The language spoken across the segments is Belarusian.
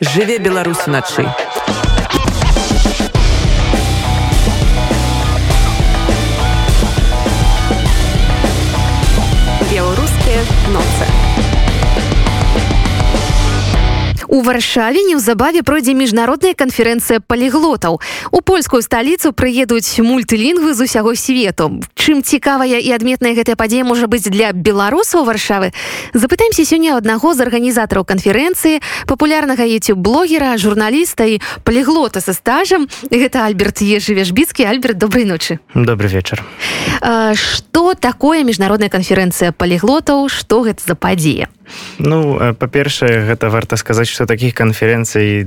жыве беларусь уначы беларускія ноцы варшаве неўзабаве пройдзе міжнародная канферэнцыя паліглотаў. У польскую сталіцу прыедуць мультылінгвы з усяго свету. Чым цікавая і адметная гэтая падзея можа быць для беларусаў варшавы. Запытаемся сёння аднаго з арганізатараў канферэнцыі, папулярнага youtube блогера, журналіста і паліглота са стажам. Гэта Альберт Ежывежбіцкі, Альберт добрай ночы. Добрый вечар. Што такое міжнародная канферэнцыя паліглотаў, што гэта за падзея? Ну па-першае гэта варта сказаць што такіх канферэнцый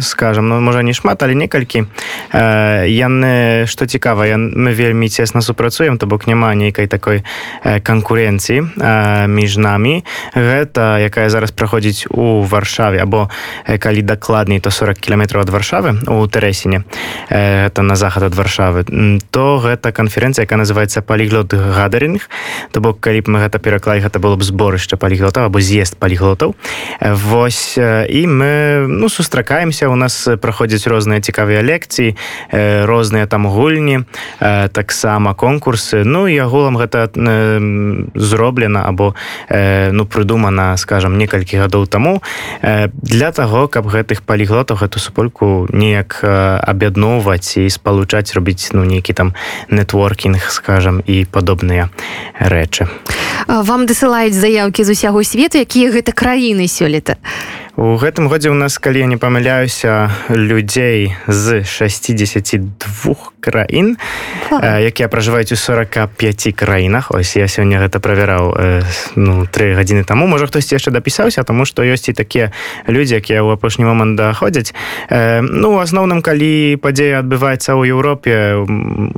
скажем ну можа не шмат але некалькі. Э, яны што цікава я, мы вельмі цесна супрацуем то бок няма нейкай такой э, канкурэнцыі э, між намі. Гэта якая зараз праходзіць у варшаве або э, калі дакладней то 40 кіметраў ад варшавы у тэрэсіне э, это на захад ад варшавы то гэта канферэнцыя яка называется паліглот гадаринг то бок калі б мы гэта пераклалі гэта было б зборышча паліглотаў або з'езд паліглотаў. Восьось э, і мы ну сустракаемся займаемся у нас праходзяць розныя цікавыя лекцыі розныя там гульні таксама конкурсы. Ну і агулам гэта зроблена або ну прыдумана скажем некалькі гадоў таму. Для таго каб гэтых паліглотаў эту супольку неяк аб'ядноўваць і спалучаць робіць ну нейкі там нетворкінг скажем і падобныя рэчы вам дасылаюць заявкі з усяго свету якія гэта краіны сёлета. А У гэтым годзе ў нас калі я не памыляюся людзей з 62 краін якія пражываюць у 45 краінах. Ось я сёння гэта правяраў ну три гадзіны таму. Можа хтосьці яшчэ дапісаўся тому што ёсць і такія людзі якія ў апошні момант даходзяць. Ну асноўным калі падзея адбываецца ў Еўропе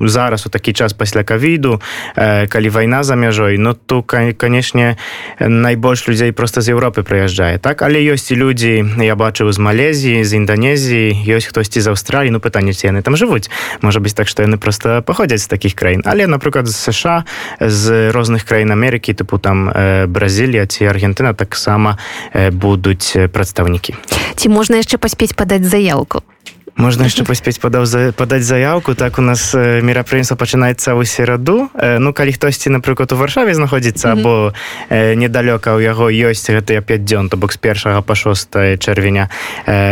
зараз у такі час пасля кавіду калі вайна за мяжой ну то канешне найбольш людзей просто з Еўропы прыязджае так? Але ёсць і людзі я бачыў з малезіі з інданезіі ёсць хтосьці з аўстраліі ну пытанне ці яны там жывуць можа быць так што яны просто паходзяць з такіх краін але напрыклад з сша з розных краін Амерыкі тыпу там бразілія ці аргентына таксама будуць прадстаўнікі ці можна яшчэ паспець падаць заявку можна яшчэ паспець падаў за падаць заявку. Так у нас мерапрыемства пачынаецца ў сераду ну калі хтосьці напрыклад у варшаве знаходзіцца або недалёка ў яго ёсць гэтыя 5 дзён то бок з першага па 6 чэрвеня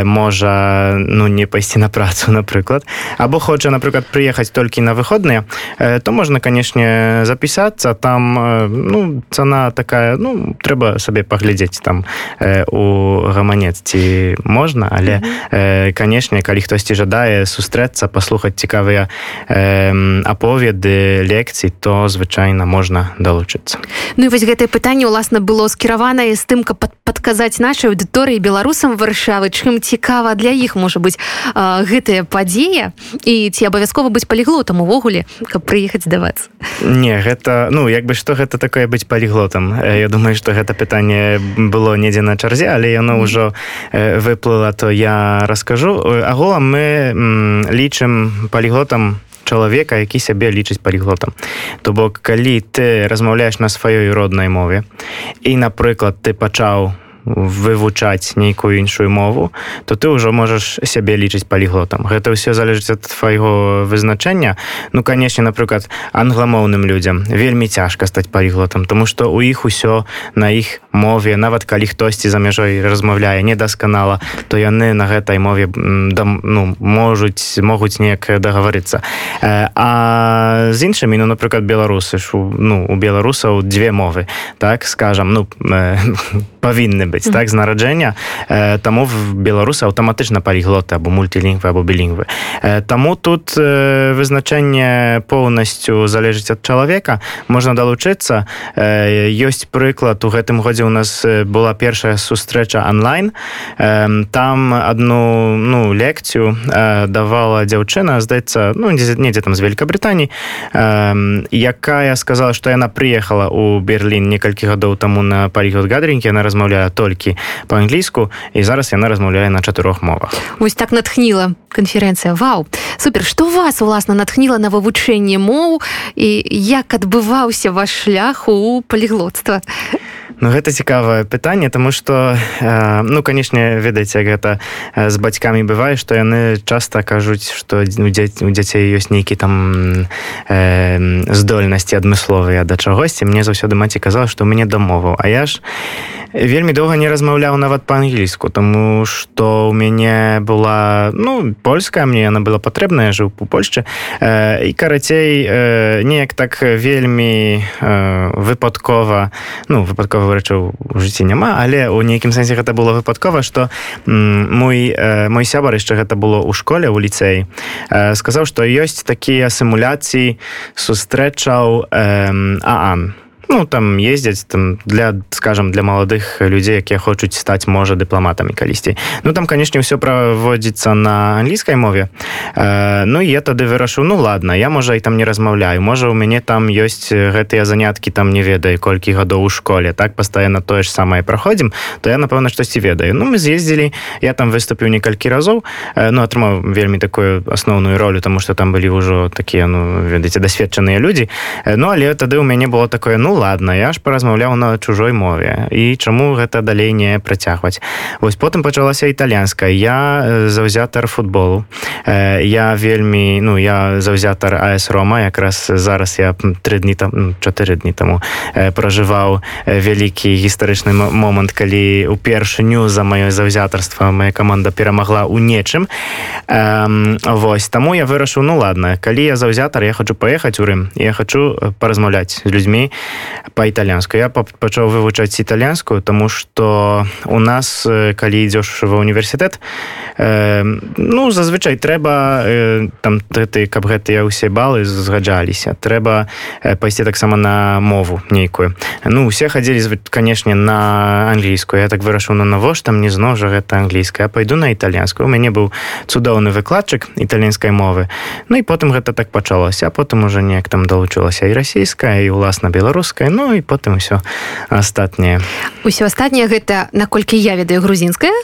можа ну не пайсці на працу напрыклад або хоча напрыклад прыехаць толькі на выходныя то можна канешне запісацца там ну цана такая ну трэба сабе паглядзець там у гаманец ці можна але канешне калі хто хтосьці жадае сустрэцца паслухаць цікавыя э, аповеды лекцый то звычайна можна далучыцца. Ну і вось гэтае пытанне ўласна было скіраванае з тым каб падказаць нашай аўдыторыі беларусам варшавы чым цікава для іх можа быць гэтая падзея і ці абавязкова быць паліглотам увогуле каб прыехаць здавацца не гэта ну як бы што гэта такое быць паліглотам? Я думаю што гэта пытанне было недзе на чарзе але яно ўжо выплыла то я раскажу. Агулам мы лічым паліглотам чалавека які сябе лічыць паліглотам то бок калі ты размаўляеш на сваёй роднай мове і напрыклад ты пачаў у вывучаць нейкую іншую мову то ты ўжо можаш сябе лічыць паліглотам. Гэта ўсё залежыць ад твайго вызначэння. Ну канешне напрыклад англамоўным людзям вельмі цяжка стаць паліглотам тому что у іх усё на іх мове нават калі хтосьці за мяжой размаўляе недасканала то яны на гэтай мове дам ну можуць могуць неяк дагаварыцца а з іншымі ну напрыклад беларусы ж ну у беларусаў две мовы так скажам ну павінны быць так з нараджэння. Э, таму беларусы аўтаматычна паліглоты або мультилінгвы або білінгвы. Э, таму тут э, вызначэнне поўнасцю залежыць ад чалавека. Можна далучыцца. Э, ёсць прыклад у гэтым годзе у нас была першая сустрэча онлайн э, там одну ну лекцыю э, давала дзяўчына здаецца ну недзе там з великкабритании э, якая сказала что яна приехала у берлін некалькі гадоў таму на палігод гадренькі она размаўляе толькі по-англійску і зараз яна размаўляе на чатырох мовах. Ось так натхніла канферэнцыя. Вау! Супер! Что вас уласна натхніла на вывучэнне моў і як адбываўся ваш шлях у паліглотства Ну гэта цікавае пытанне тому что э, ну канешне ведаеце гэта з бацькамі бывае што яны часта кажуць што у дзяцей ёсць нейкі там э, здольнасці адмысловыя да чагосьці. Мне заўсёды маці казала што мяне дамоваў а я ж вельмі доўга не размаўляў нават па-англійску тому что у мяне была ну польская мне яна была патрэбная жыў у Польшчы. Э, і карацей э, неяк так вельмі э, выпадкова ну выпадкова вырачаў у жыцці няма але у нейкім сэнсе гэта было выпадкова что мой мой сябар яшчэ гэта было ў школе у ліцэй сказаў што ёсць такія сімуляцыі сустрэчаў аан ну там ездзяць там для скажем для маладых людзей якія хочуць стаць можа дыпламатамі калісьці ну там канешне ўсё праводзіцца на англійскай мове. Э, ну я тады вырашыў ну ладно я можа і там не размаўляю можа у мяне там ёсць гэтыя заняткі там не ведаю колькі гадоў у школе. Так пастаянна тое ж самае праходзім то я напэўна штосьці ведаю. Ну мы з'ездзілі я там выступіў некалькі разоў э, ну атрымаў вельмі такую асноўную ролю тому что там былі ўжо такія ну ведаеце дасведчаныя людзі э, ну але тады у мяне было такое ну ладно я ж паразмаўляў на чужой мове. І чаму гэта далей не працягваць? Вось потым пачалася італьянская. Я заўзятар футболу. Я вельмі ну я заўзятар АС рома. Якраз зараз я тры дні там чатыры дні таму пражываў вялікі гістарычны момант калі упершыню за маё заўзятарства моя команда перамагла ў нечым. Восьось таму я вырашыў ну ладно калі я заўзятар я хочу паехаць у рым. Я хочу паразмаўляць з людзьмі па-італьянску я пачаў вывучаць італьянскую тому что у нас калі ідзеш ва універсітэт э, ну зазвычай трэба э, там ты каб гэтыя ўсе балы згаджаліся трэба пайсці таксама на мову нейкую. Ну усе хадзілі канешне на англійскую. Я так вырашыў на навошта мне зноў жа гэта англійская? Пайду на італьянскую. У мяне быў цудоўны выкладчык італьянскай мовы. Ну і потым гэта так пачалося потым уже неяк там далучылася і расійская і уласна беларуская грузінская ну і потым усё астатняе усё астатняе гэта наколькі я ведаю грузінская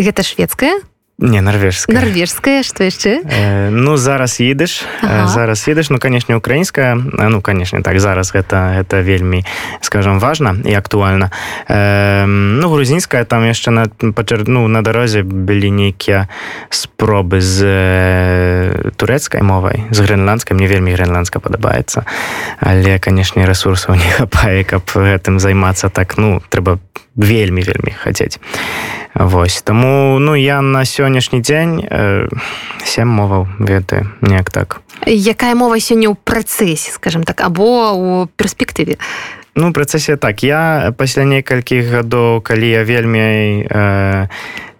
гэта шведская не норвежская. Норвежская что яшчэ э, ну зараз едыш ага. зараз едыш ну канешне украінская ну канешне так зараз гэта это вельмі скажем важно і актуальна э, ну грузінская там яшчэ на пачер ну на дарозе былі нейкія спробы з э, турэцкай мовай з грэнландскай мне вельмі грэнландска падабаецца але канешне ресурсаў не хапае каб гэтым займацца так ну трэба вельмі вельмі хацець. Вось таму ну я на сённяшні дзень э, сем моваў ведаю неяк так. Якая мова сёння ў працэсе скажем так або у перспектыве? Ну працэсе так. Я пасля некалькіх гадоў калі я вельмі э,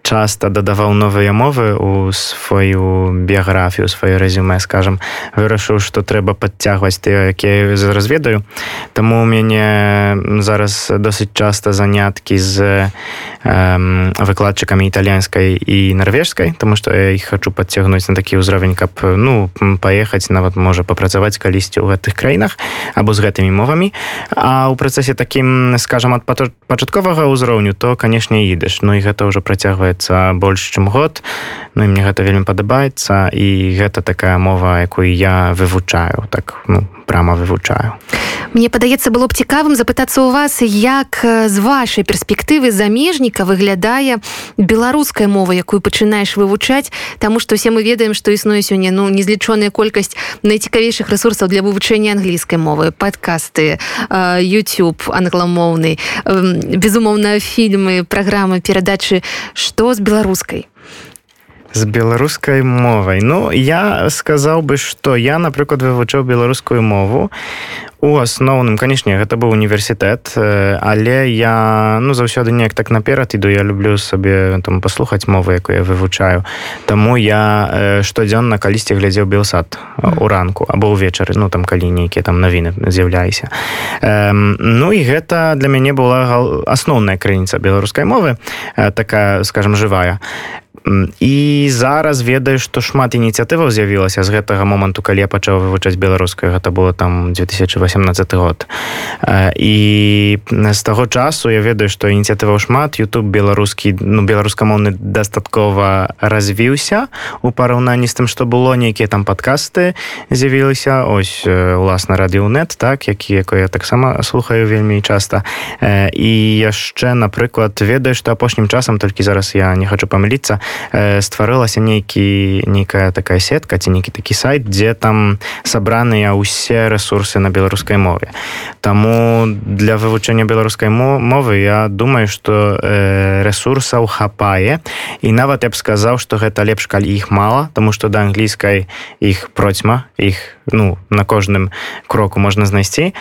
часта дадаваў новыя мовы у сваю біяграфію сваё резюме скажем. Вырашыў што трэба подцягваць ты якія разведаю. Таму у мяне зараз досыць часта заняткі з э, выкладчыкамі італьянскай і нарвежскай тому что я іх хочу подцягнуць на такі ўзровень каб ну паехаць нават можа папрацаваць калісьці ў гэтых краінах або з гэтымі мовамі а ў працэсе таким скажем ад пачатковага ўзроўню то канешне ідыш Ну і гэта ўжо працягвае здаецца больш чым год Ну і мне гэта вельмі падабаецца і гэта такая мова якую я вывучаю так ну прама вывучаю Мне падаецца было б цікавым запытацца ў вас як з вашай перспектывы замежніка выглядае беларуская мова якую пачынаеш вывучаць Таму што усе мы ведаем што існуе сёння ну незлічоная колькасць найцікавейшых ресурсаў для вывучэння англійскай мовы. Падкасты youtube англамоўны безумоўна фільмы праграмы перадачы. Што з беларускай з беларускай мовай. Ну я сказаў бы что я напрыклад вывучаў беларускую мову у асноўным. Канешне гэта быў універсітэт але я ну заўсёды неяк так наперад іду. Я люблю сабе там паслухаць мовы якую я вывучаю. Таму я штодзённа калісьці глядзеў белсад у ранку або ўвечары ну там калі нейкія там навіны з'яўляюся. Ну і гэта для мяне была асноўная крыніца беларускай мовы такая скажем жывая і зараз ведаю што шмат ініцыятываў з'явілася з гэтага моманту калі я пачаў вывучаць беларускаю гэта было там 2018 год. І з таго часу я ведаю што ініцыятываў шмат. YouTube беларускі ну беларускамоўны дастаткова развіўся у параўнанні з тым што было. Нейкія там падкасты з'явіліся. Ось уласна радыонет так які якое я таксама слухаю вельмі часта. І яшчэ напрыклад ведаю што апошнім часам толькі зараз я не хочу памыліцца стварылася нейкі нейкая такая сетка ці нейкі такі сайт дзе там сабраныя ўсе ресурсы на беларускай мове. Таму для вывучэння беларускай мовы я думаю что ресурсаў хапае. І нават я б сказаў что гэта лепш калі іх мала тому что да англійскай іх процьма іх ну на кожным кроку можна знайсці.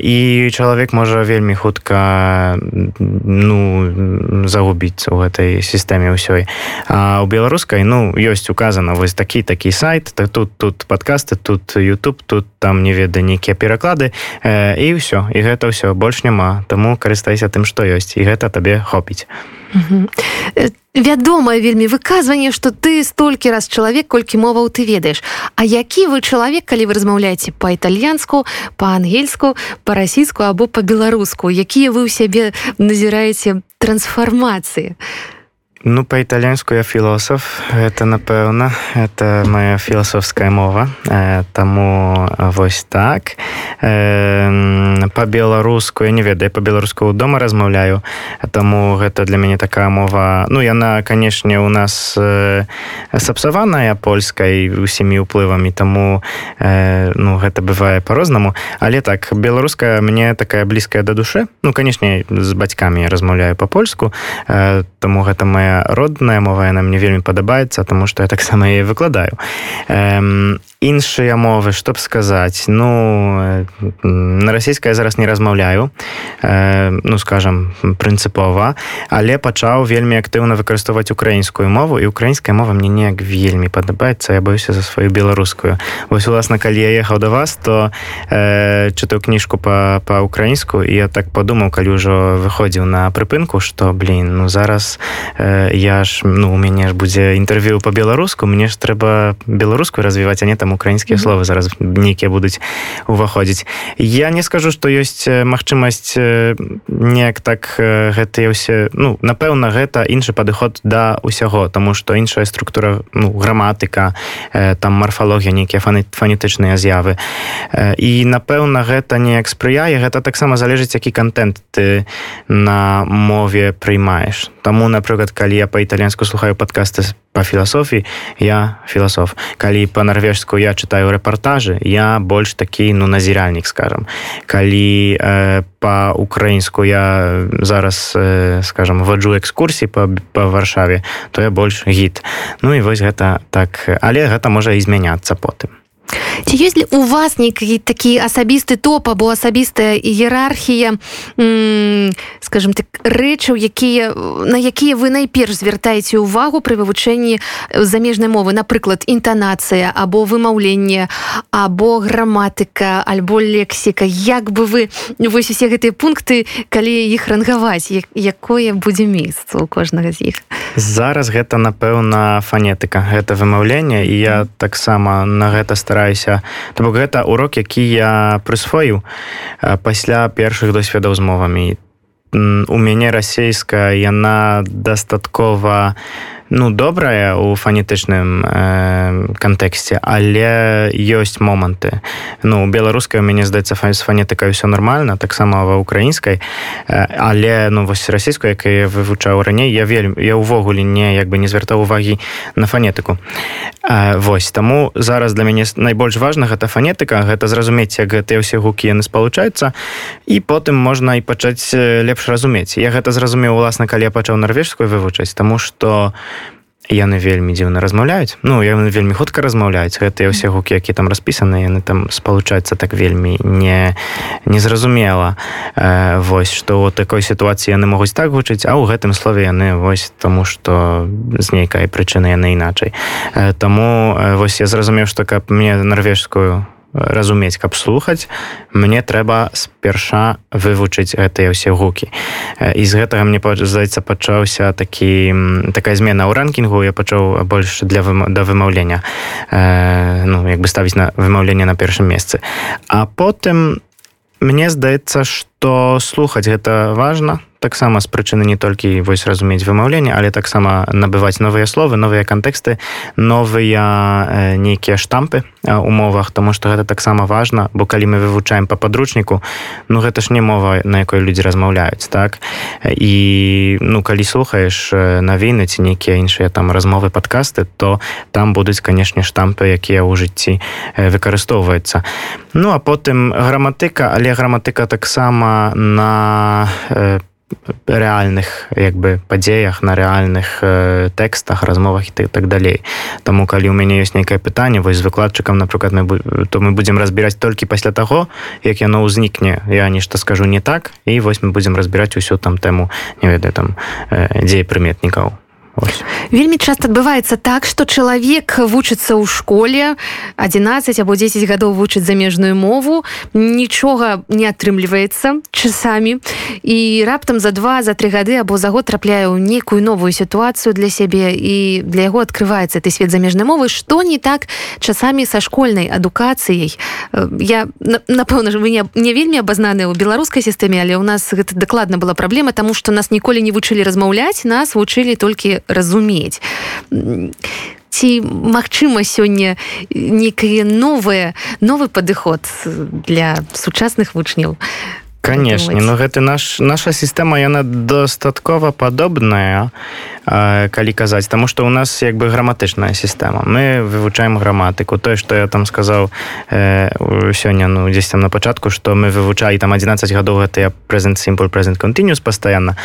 І чалавек можа вельмі хутка ну загубіцца ў гэтай сістэме ўсёй. У беларускай ну ёсць указана вось такі такі сайт то тут тут подкасты тут YouTube тут там не веда нейкія пераклады. І ўсё і гэта ўсё больш няма. Таму карыстайся тым што ёсць і гэта табе хопіць вядомае вельмі выказванне что ты столькі раз чалавек колькі моваў ты ведаеш. А які вы чалавек калі вы размаўляеце па-італьянску па-ангельску па-расійску або па-беларуску? Якія вы ў сябе назіраеце трансфармацыі? а Ну по-італьянску я філосаф это напэўна это моя філасофская мова э, таму вось так. Э, по-беларуску я не ведаю по-беларуску дома размаўляю таму гэта для мяне такая мова ну яна канешне у нас э, сапсаваная польскай усімі ўплывамі таму э, ну гэта бывае по-рознаму але так беларуская мне такая блізкая да душы. Ну канешне з бацькамі размаўляю по-польску э, таму гэта моя родная мова яна мне вельмі падабаецца тому что я таксама яе выкладаю. Эм, іншыя мовы чтоб сказаць? Ну на расійская зараз не размаўляю э, ну скажем прынцыпова але пачаў вельмі актыўна выкарыстоўваць украінскую мову і украінская мова мне неяк вельмі падабаецца я боюся за сваю беларускую. Вось уласна калі я ехаў до вас то э, чытаю кніжку по па-украінску і я так подумаў калі ўжо выходзіў на прыпынку что блин ну зараз э, я ж ну у мяне ж будзе інтэрв'ю по-беларуску мне ж трэба беларускую развіваць а не там украінскія mm -hmm. словы зараз нейкія будуць уваходзіць я не скажу что ёсць магчымасць неяк так гэтыя ўсе ну напэўна гэта іншы падыход да ўсяго тому что іншая структура ну граматыка там марфалогія нейкія фаны фанетычныя з'явы. І напэўна гэта неяк спрыяе гэта таксама залежыць які контент ты на мове прыймаеш таму напрыклад калі калі я по-італьянску слухаю подкасты по філасофіі я філасоф. Калі по-нарвежску я читаю рэпартажы я больш такі ну назіральнік скажем калі э, по-украінску я зараз э, скажем ваджу экскурсій по, по варшаве то я больш гід. Ну і вось гэта так. Але гэта можа і змяняцца потым ці ёсць ли у вас нейкі такі асабісты топ або асабістая іерархія скажем так рэчаў якія на якія вы найперш звяртаеце ўвагу пры вывучэнні замежнай мовы? Напрыклад інтанацыя або вымаўленне або граматыка альбо лексіка. Як бы вы вось усе гэтыя пункты калі іх рангаваць як, якое будзе месца у кожнага з іх? Зараз гэта напэўна фанетыка гэта вымаўленне і я таксама на гэта стараюся. То бок гэта урок які я прысвоіў пасля першых досведаў з мовамі. У мяне расейская яна дастаткова ну добрая у фанетычным э, кантэксце але ёсць моманты. Ну беларускай у мяне здаецца фа з фанетыкай ўсё нормально таксама ва украінскай э, але ну вось расійскую як я вывучаў раней я вельмі я ўвогуле не як бы не звяртаў увагі на фанетыку. Э, вось таму зараз для мяне найбольш важна гэта фанетыка гэта зразумець як гэтыя ўсе гукі яны спалучаюцца і потым можна і пачаць лепш разумець. Я гэта зразумеў уласна калі я пачаў нарвежскую вывучаць тому что яны вельмі дзіўна размаўляюць. Ну яны вельмі хутка размаўляюць. Гэтыя ўсе гукі які там распісаны яны там спалучаюцца так вельмі не незразумела. Э, вось што ў такой сітуацыі яны могуць так гучыць а ў гэтым слове яны вось таму што з нейкай прычыны яны іначай. Э, таму э, вось я зразумеў што каб мне нарвежскую разумець каб слухаць мне трэба спярша вывучыць гэтыя ўсе гукі. І з гэтага мне здаецца пачаўся такі такая змена ў ранкінгу я пачаў больш для вым, да вымаўлення э, ну як бы ставіць на вымаўленне на першым месцы. А потым мне здаецца што слухаць гэта важна. то таксама з прычыны не толькі вось разумець вымаўленне але таксама набываць новыя словы новыя кантэксты новыя э, нейкія штампы умовах тому что гэта таксама важна бо калі мы вывучаем по падручніку ну гэта ж не мова на якой людзі размаўляюць так? І ну калі слухаеш навіны ці нейкія іншыя там размовы подкасты то там будуць канешне штампы якія ў жыцці выкарыстоўваюцца. Ну а потым граматыка але граматыка таксама на по рэальных як бы падзеях на рэальных э, тэкстах размовах і так далей. Таму калі у мяне ёсць нейкае пытанне вось з выкладчыкам напрыклад мы то мы будзем разбіраць толькі пасля таго як яно ўзнікне. Я нешта скажу не так і вось мы будзем разбіраць усю там тэму не ведаю там э, дзея прыметнікаў Ось. вельмі часто адбываецца так что чалавек вучыцца ў школе 11 або 10 гадоў вучыць замежную мову нічога не атрымліваецца часамі і раптам за два за три гады або за год трапляе ў нейкую новую сітуацыю для сябе і для яго открываецца ты свет замежнай мовы что не так часамі са школьнай адукацыяй я напэўна ж вы не, не вельмі абазнаны ў беларускай сістэме але у нас гэта дакладна была праблема тому что нас ніколі не вучылі размаўляць нас вучылі толькі разумець ці магчыма сёння некае новае новы падыход для сучасных вучняў конечно но гэты наш наша сістэма яна дастаткова падобная калі казаць тому что у нас як бы граматычная сістэма мы вывучаем граматыку. Тое что я там сказаў э, сёння ну дзесь там на пачатку что мы вывучалі там 11 гадоў гэтыя презент simple present continuous постоянно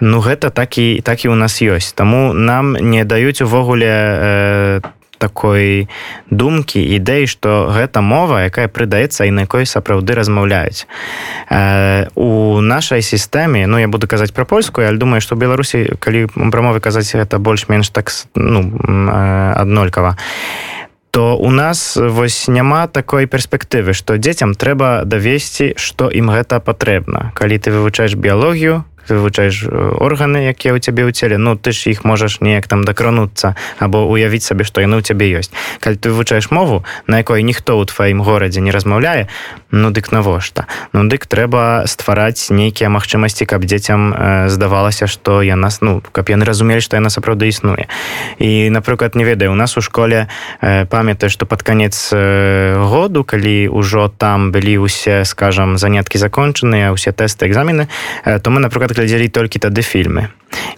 ну гэта так і так і у нас ёсць. Таму нам не даюць увогуле э, такой думкі ідэй што гэта мова якая прыдаецца і на якой сапраўды размаўляюць. Э, у нашай сістэме ну я буду казаць пра польскую я думаю што беларусі калі пра мовы казаць гэта больш-менш так ну э, аднолькава то у нас вось няма такой перспектывы што дзецям трэба давесці што ім гэта патрэбна. Калі ты вывучаеш біялогію вывучаеш органы якія ў цябе ў целе. Ну ты ж іх можаш неяк там дакрануцца або уявіць сабе што яны ў цябе ёсць. Калі ты вывучаеш мову на якой ніхто ў тваім горадзе не размаўляе ну дык навошта? Ну дык трэба ствараць нейкія магчымасці каб дзецям э, здавалася што я нас ну каб яны разумелі што яна сапраўды існуе. І напрыклад не ведаю у нас у школе э, памятаю што пад канец э, году калі ўжо там былі ўсе скажам заняткі закончаныя ўсе тэсты экзамены э, то мы напрыклад глядзелі толькі тады фільмы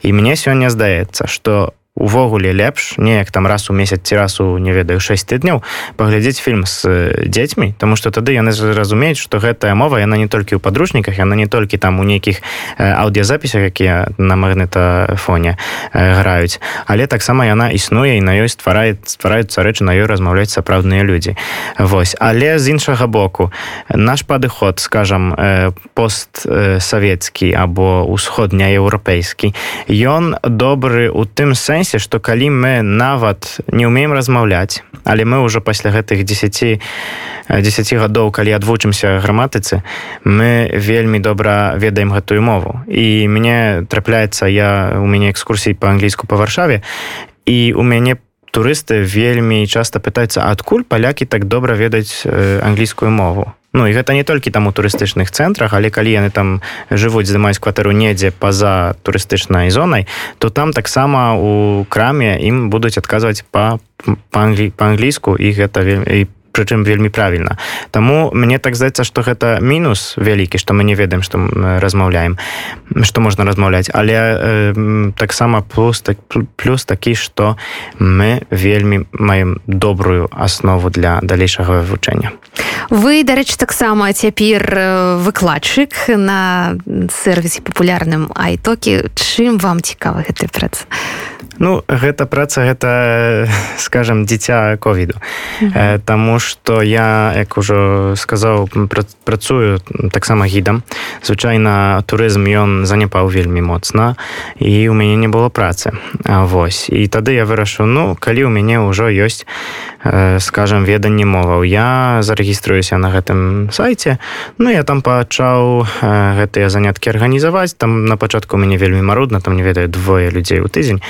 і мне сёння здаецца што увогуле лепш неяк там раз у месяц ці раз у не ведаю 6 тыдняў паглядзець фільм з дзецьмі тому что тады яны зразумеюць что гэтая мова яна не толькі ў падручніках яна не толькі там у нейкіх аўдыязапісах якія на магнітафоне граюць але таксама яна існуе і на ёй стварае ствараюцца рэчы на ёй размаўляць сапраўдныя людзі. Вось але з іншага боку наш падыход скажам постсавецкі або усходняеўрапейскі ён добры у тым сэнсе сэнсе что калі мы нават не умеем размаўляць але мы ўжо пасля гэтых 10 10 гадоў калі адвучымся граматыцы мы вельмі добра ведаем гэтую мову. І мне трапляецца я у мяне экскурсій по-англійску по варшаве і у мяне турысты вельмі часто пытаюцца адкуль палякі так добра ведаць англійскую мову Ну і гэта не толькі там у турыстычных цэнтрах, але калі яны там жывуць здымаюць кватэру недзе па-за турыстычнай зонай, то там таксама у краме ім будуць адказваць па-англійску і гэта вельмі прычым вельмі правільна. Таму мне так здаецца што гэта мінус вялікі што мы не ведаем што размаўляем што можна размаўляць. Але э, таксама плюс так плюс такі што мы вельмі маем добрую аснову для далейшага вывучэння. Вы дарэчы таксама цяпер выкладчык на сервісе папулярным айтокі чым вам цікава гэты праца Ну гэта праца гэта скажем дзіця ковіду. Mm -hmm. Таму что я як ужо сказаў працую таксама гідам. Звычайна турызм ён заняпаў вельмі моцна і у мяне не было працы. Вось. І тады я вырашу ну калі у мяне ўжо ёсць скажем веданне моваў. Я зарэгіструюся на гэтым сайце. Ну я там пачаў гэтыя заняткі арганізаваць. Там на пачатку мяне вельмі марудна там не ведаю двое людзей у тыдзень.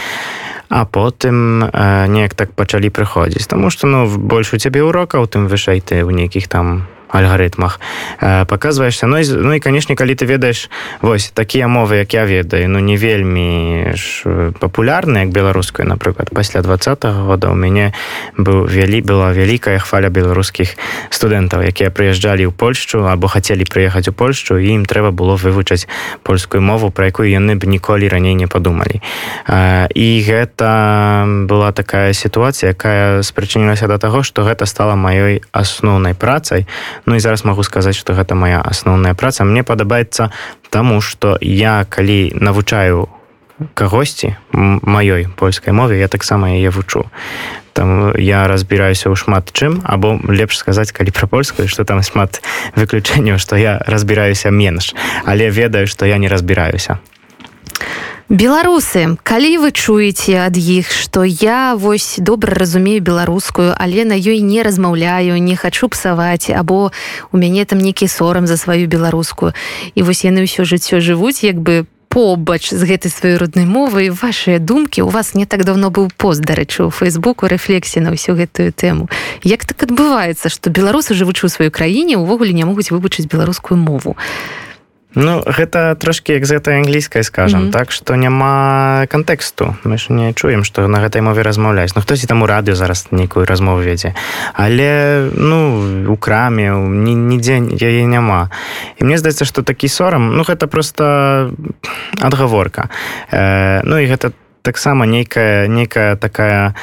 А потым неяк так пачалі прыходзіць. Таму што ну больш у цябе урокаў тым вышэй ты ў нейкіх там альгарытмах показваешься ну, ну і канешне калі ты ведаеш вось такія мовы як я ведаю ну не вельмі папулярны як беларускую напрыклад пасля двадцатого года у мяне быў вялі была вялікая хваля беларускіх студэнтаў якія прыязджалі ў польшчу або хацелі прыехаць у польшчу і ім трэба было вывучаць польскую мову про якую яны б ніколі раней не падумалі і гэта была такая сітуацыя якая спрычынілася да таго што гэта стала маёй асноўнай працай Ну і зараз магу сказаць, што гэта моя асноўная праца. Мне падабаецца таму, што я калі навучаю кагосьці маёй польскай мове, я таксама яе вучу. Там я разбіраюся ў шмат чым або лепш сказаць калі пра польскую што там шмат выключэнняў што я разбіраюся менш але ведаю што я не разбіраюся беларусы калі вы чуеце ад іх что я вось добра разумею беларускую але на ёй не размаўляю не хочу псаваць або у мяне там некі сорам за сваю беларускую. І вось яны ўсё жыццё жывуць як бы побач з гэтай сваёй роднай мовы вашыя думкі у вас не так давно быў пост дарэчы у фейсбуку рэфлексі на ўсю гэтую тэму. Як так адбываецца что беларусы жывучы ў сваёй краіне увогуле не могуць вывучыць беларускую мову? а Ну гэта трошки як з гэтай англійскай скажем mm -hmm. так что няма кантэксту. Мы ж не чуем что на гэтай мове размаўляць Ну хтосьці там у радыё зараз нейкую размову вядзе. Але ну у краме нідзе яе няма. І мне здаецца что такі сорам ну гэта просто адгаворка. Э, ну і гэта таксама нейкая нейкая такая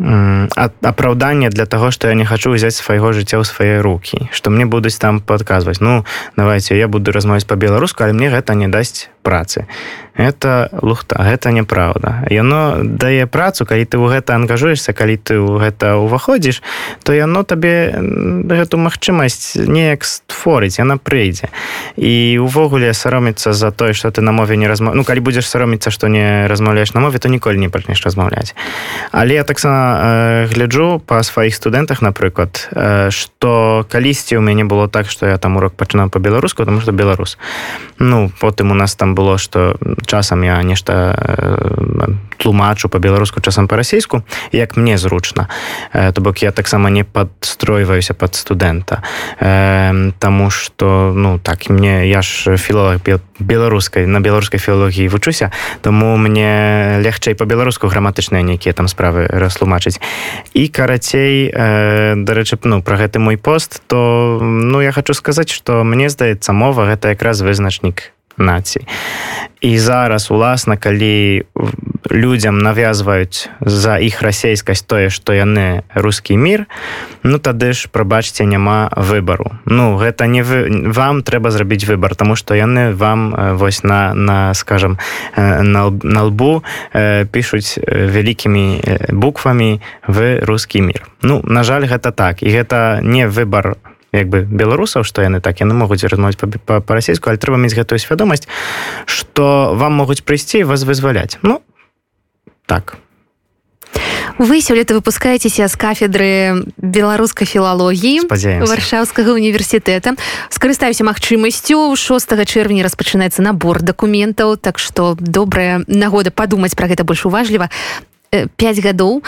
апраўданне для того что я не хочу взять свайго жыцця ў свае руки что мне будуць там подказваць ну давайте я буду размовіць по-беларуску але мне гэта не дасць працы. Это лухта гэта неправда яно дае працу калі ты ў гэта ангажуешься калі ты ў гэта уваходзіш то яно табе гэту магчымасць неяк створыць яна прыйдзе. І увогуле сароміцца за тое что ты на мове не разма ну калі будзеш сароміцца што не размаўляеш на мове то ніколі не пачнеш размаўляць. Але я таксама э, гляджу па сваіх студэнтах напрыклад э, калісьці у мяне было так что я там урок пачынаў по-беларуску потому что беларус. Ну потым у нас там было что часам я нешта тлумачу по-беларуску часам по-расейску як мне зручна то бок я таксама не падстройваюся под студэнта Таму что ну так мне я ж філолог беларускай на беларускай філогіі вучуся тому мне легчэй по-беларуску граматычныя нейкія там справы растлумачыць і карацей дарэчы ну про гэты мой пост то ну я хочу сказаць что мне здаецца мова гэта якраз вызначнік націй і зараз уласна калі людзям навязваюць за іх расейскасць тое што яны рускі мір ну тады ж прабачце няма выбару. Ну гэта не вы вам трэба зрабіць выбар тому что яны вам вось на на скажем на, на лбу э, пішуць вялікімі буквамі вы рускі мір ну на жаль гэта так. І гэта не выбор у як бы беларусаў што яны так яны могуць размовіць па-расейску але трэба мець гэтую свядомасць што вам могуць прыйсці вас вызваляць. Ну так. Вы сёлета выпускаецеся з кафедры беларускай філалогіі варшаўскага універсітэта скарыстаюся магчымасцю 6 чэрвеня распачынаецца набор дакументаў так што добрая нагода падумаць пра гэта больш уважліва 5 гадоў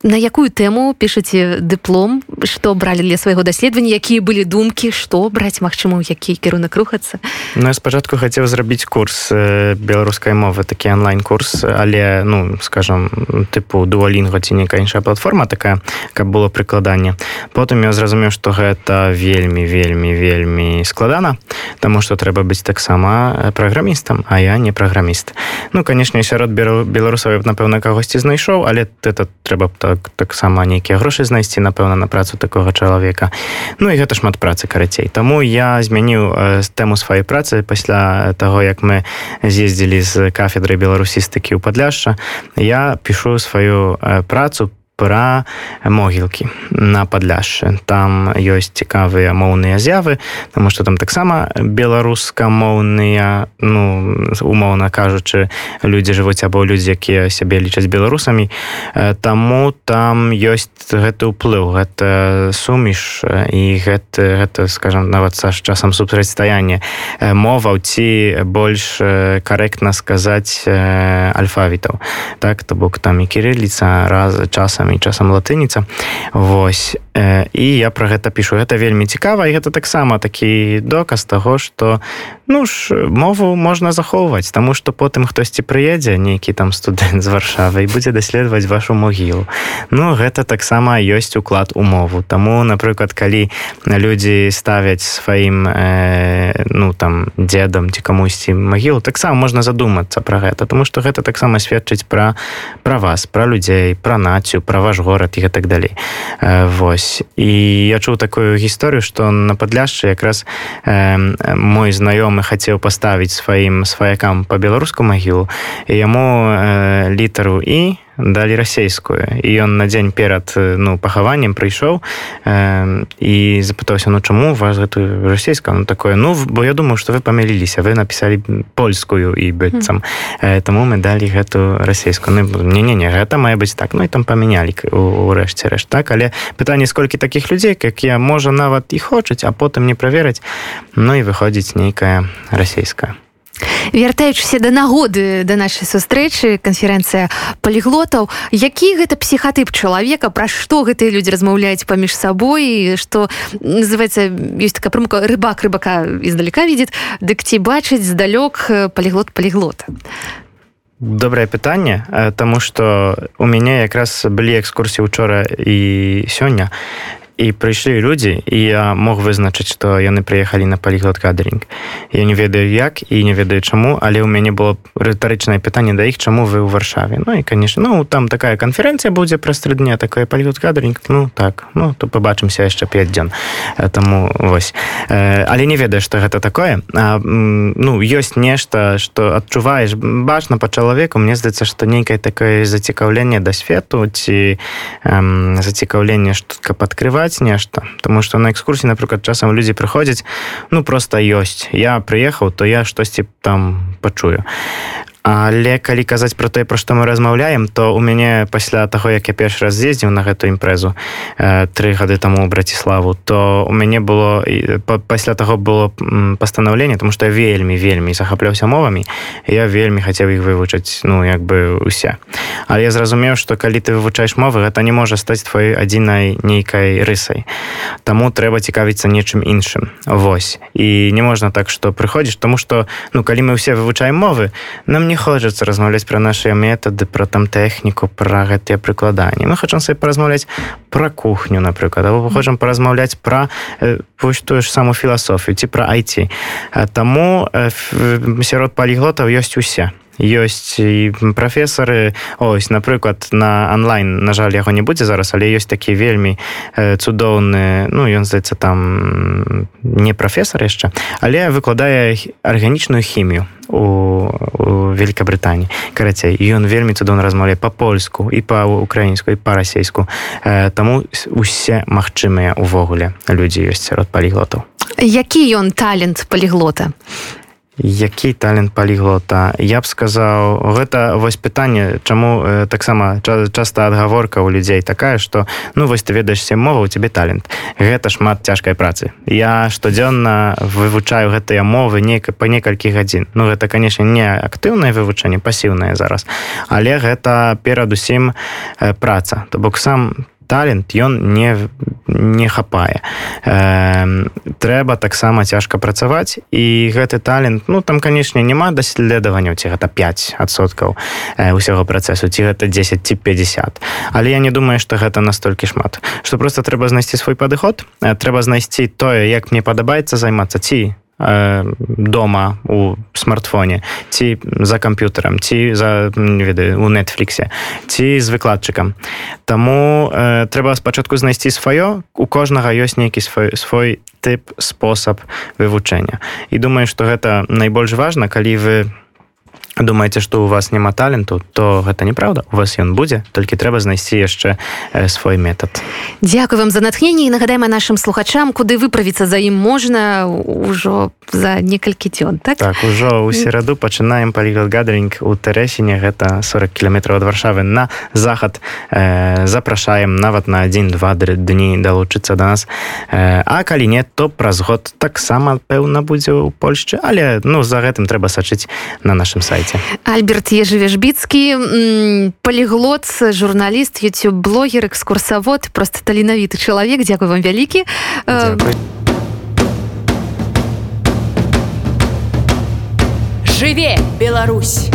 на якую тэму пішаце дыплом што бралі для свайго даследавання якія былі думкі што браць магчыма які кірунак рухацца Ну я спачатку хацеў зрабіць курс беларускай мовы такі онлайн-курс але ну скажем тыпу дуалінгва ці нейкая іншая платформа такая каб было прыкладанне потым я зразумеў што гэта вельмі вельмі вельмі складана Таму што трэба быць таксама праграмістам а я не праграміст ну канешне сярод беларусаў напэўна кагосьці знаю знайшоў але это трэба так таксама нейкія грошы знайсці напэўна на працу такога чалавека Ну і гэта шмат працы карацей. Таму я змяніў э, тэму сваёй працы пасля таго як мы з'ездзілі з кафедрай беларусістыкі ў падляшша я пішу сваю э, працу пра могілкі на падляшшы там ёсць цікавыя моўныя з'явы тому что там таксама беларускамоўныя ну умоўна кажучы людзі жывуць або людзі якія сябе лічаць беларусамі. Таму там ёсць гэты ўплыў гэта суміш і гэта гэта скажем нават са часам супрацьстаяння моваў ці больш карэктна сказаць альфавітаў. Так то бок там і кірыліца раз часам і часам латыніца. Вось і я про гэта пішу. Гэта вельмі цікава і гэта таксама такі доказ таго что ну ж мову можна захоўваць тому что потым хтосьці прыедзе нейкі там студэнт з варшавы і будзе даследаваць вашу могілу. Ну гэта таксама ёсць уклад у мову. Таму напрыклад калі людзі ставяць сваім э, ну там дзедам ці камусьці магілу таксама можна задумацца про гэта тому что гэта таксама сведчыць пра пра вас пра людзей пра націю пра ваш горад і так далей. Э, Вось і я чуў такую гісторыю что на падляшчы якраз э, мой знаёмы хацеў паставіць сваім сваякам по-беларуску магілу і яму э, літару і далі расейскую. І ён на дзень перад ну пахаваннем прыйшоў э, і запытаўся ну чаму вас гэтую расійска ну такое ну бо я думаю что вы памяліліся вы напісалі польскую і быццам э, таму мы далі гэту расійскую ну, не не не гэта мае быць так. Ну і там памянялі урэшце рэш так? Але пытанне сколькі таких людзей як я можа нават і хочуць а потым не праверыць. Ну і выходзіць нейкая расійская вяртаючыся да нагоды да нашай сустрэчы канферэнцыя паліглотаў які гэта псіхатып чалавека пра што гэтыя людзі размаўляюць паміж сабой што называется ёсць такая прымка рыбак рыбака издалека видит дык ці бачыць здалёк паліглот паліглота? Добрае пытанне тому что у мяне якраз былі экскурсіі учора і сёння і прыйшлі людзі і я мог вызначыць што яны прыехалі на паліглот кадрінг я не ведаю як і не ведаю чаму але ў мяне было рытарычнае пытанне да іх чаму вы ў варшаве Ну і конечно ну там такая канферэнцыя будзе праз тры дня такое паліглот кадрінг ну так ну то побачымся яшчэ 5 дзён таму вось але не ведаю што гэта такое а, ну ёсць нешта што адчуваеш бачна па чалавеку мне здаецца што нейкае такое зацікаўленне да свету ці зацікаўленне што каб адкрываць паказаць нешта тому что на экскурсіі напрыклад часам людзі прыходзяць ну просто ёсць я прыехаў то я штосьці там пачую. Але калі казаць про тое пра што мы размаўляем то у мяне пасля таго як я першы раз з'ездзіў на гэту імпрэзу э, тры гады таму браціславу то у мяне было пасля таго было пастанаўленне тому што я вельмі вельмі захапляўся мовамі я вельмі хацеў іх вывучыць ну як бы усе але я зразумеў што калі ты вывучаеш мовы гэта не можа стаць твоей адзінай нейкай рысай. Таму трэба цікавіцца нечым іншым. Вось. І не можна так што прыходзіш тому что ну калі мы ўсе вывучаем мовы. Нам не не хочацца размаўляць пра нашыя метады пра там тэхніку пра гэтыя прыкладанні. Мы хочам сабе паразмаўляць пра кухню напрыклад або хочам паразмаўляць пра вось тую ж саму філасофію ці пра айці. Таму сярод паліглотаў ёсць усе ёсць і прафесары. Ось напрыклад на онлайн на жаль яго не будзе зараз але ёсць такі вельмі цудоўны ну ён здаецца там не прафесор яшчэ але выкладае арганічную хімію у, у Великабрытані карацей ён вельмі цудоўна размаўляе па-польску і па-украінску і па-расейску. Таму усе магчымыя увогуле людзі ёсць сярод паліглотаў. Які ён талент паліглота які талент паліглота я б сказаў гэта вось пытанне чаму э, таксама часта адгаворка ў людзей такая что ну вось ты ведаешся мова у тебе талент. Гэта шмат цяжкай працы. Я штодзённа вывучаю гэтыя мовы нейка па некалькі гадзін. Ну гэта канешне не актыўнае вывучэнне пасіўнае зараз але гэта перадусім э, праца. То бок сам талент ён не не хапае. Э, трэба таксама цяжка працаваць і гэты талент ну там канешне няма даследаванняў ці гэта 5соткаў э, усяго працэсу ці гэта 10 ці 50 але я не думаю что гэта настолькі шмат. Что просто трэба знайсці свой падыход э, трэба знайсці тое як мне падабаецца займацца ці дома у смартфоне ці за камп'ютарам ці за ведаю у нетфліксе ці з выкладчыкам Таму э, трэба спачатку знайсці сваё у кожнага ёсць нейкі свой свой тып спосаб вывучэння і думаю што гэта найбольш важна калі вы думаеце што у вас няма таленту то гэта неправда. У вас ён будзе толькі трэба знайсці яшчэ свой метад Дякую вам за натхненне і нагадаем нашим слухачам куды выправіцца за ім можна ўжо за некалькі дзён так? Так ужо у сераду пачынаем палігадгаринг у тэрэсіне. Гэта 40 кіметраў ад варшавы на захад. Э, запрашаем нават на один-два дні далучыцца до нас. Э, а калі нет то праз год таксама пэўна будзе ў Польшчы. Але ну за гэтым трэба сачыць на нашым сайце Альберт ежывежбіцкі поліглот журналіст youtube блогер экскурсавод просто таленавіты чалавек Дякую вам вялікі жыве Беларусь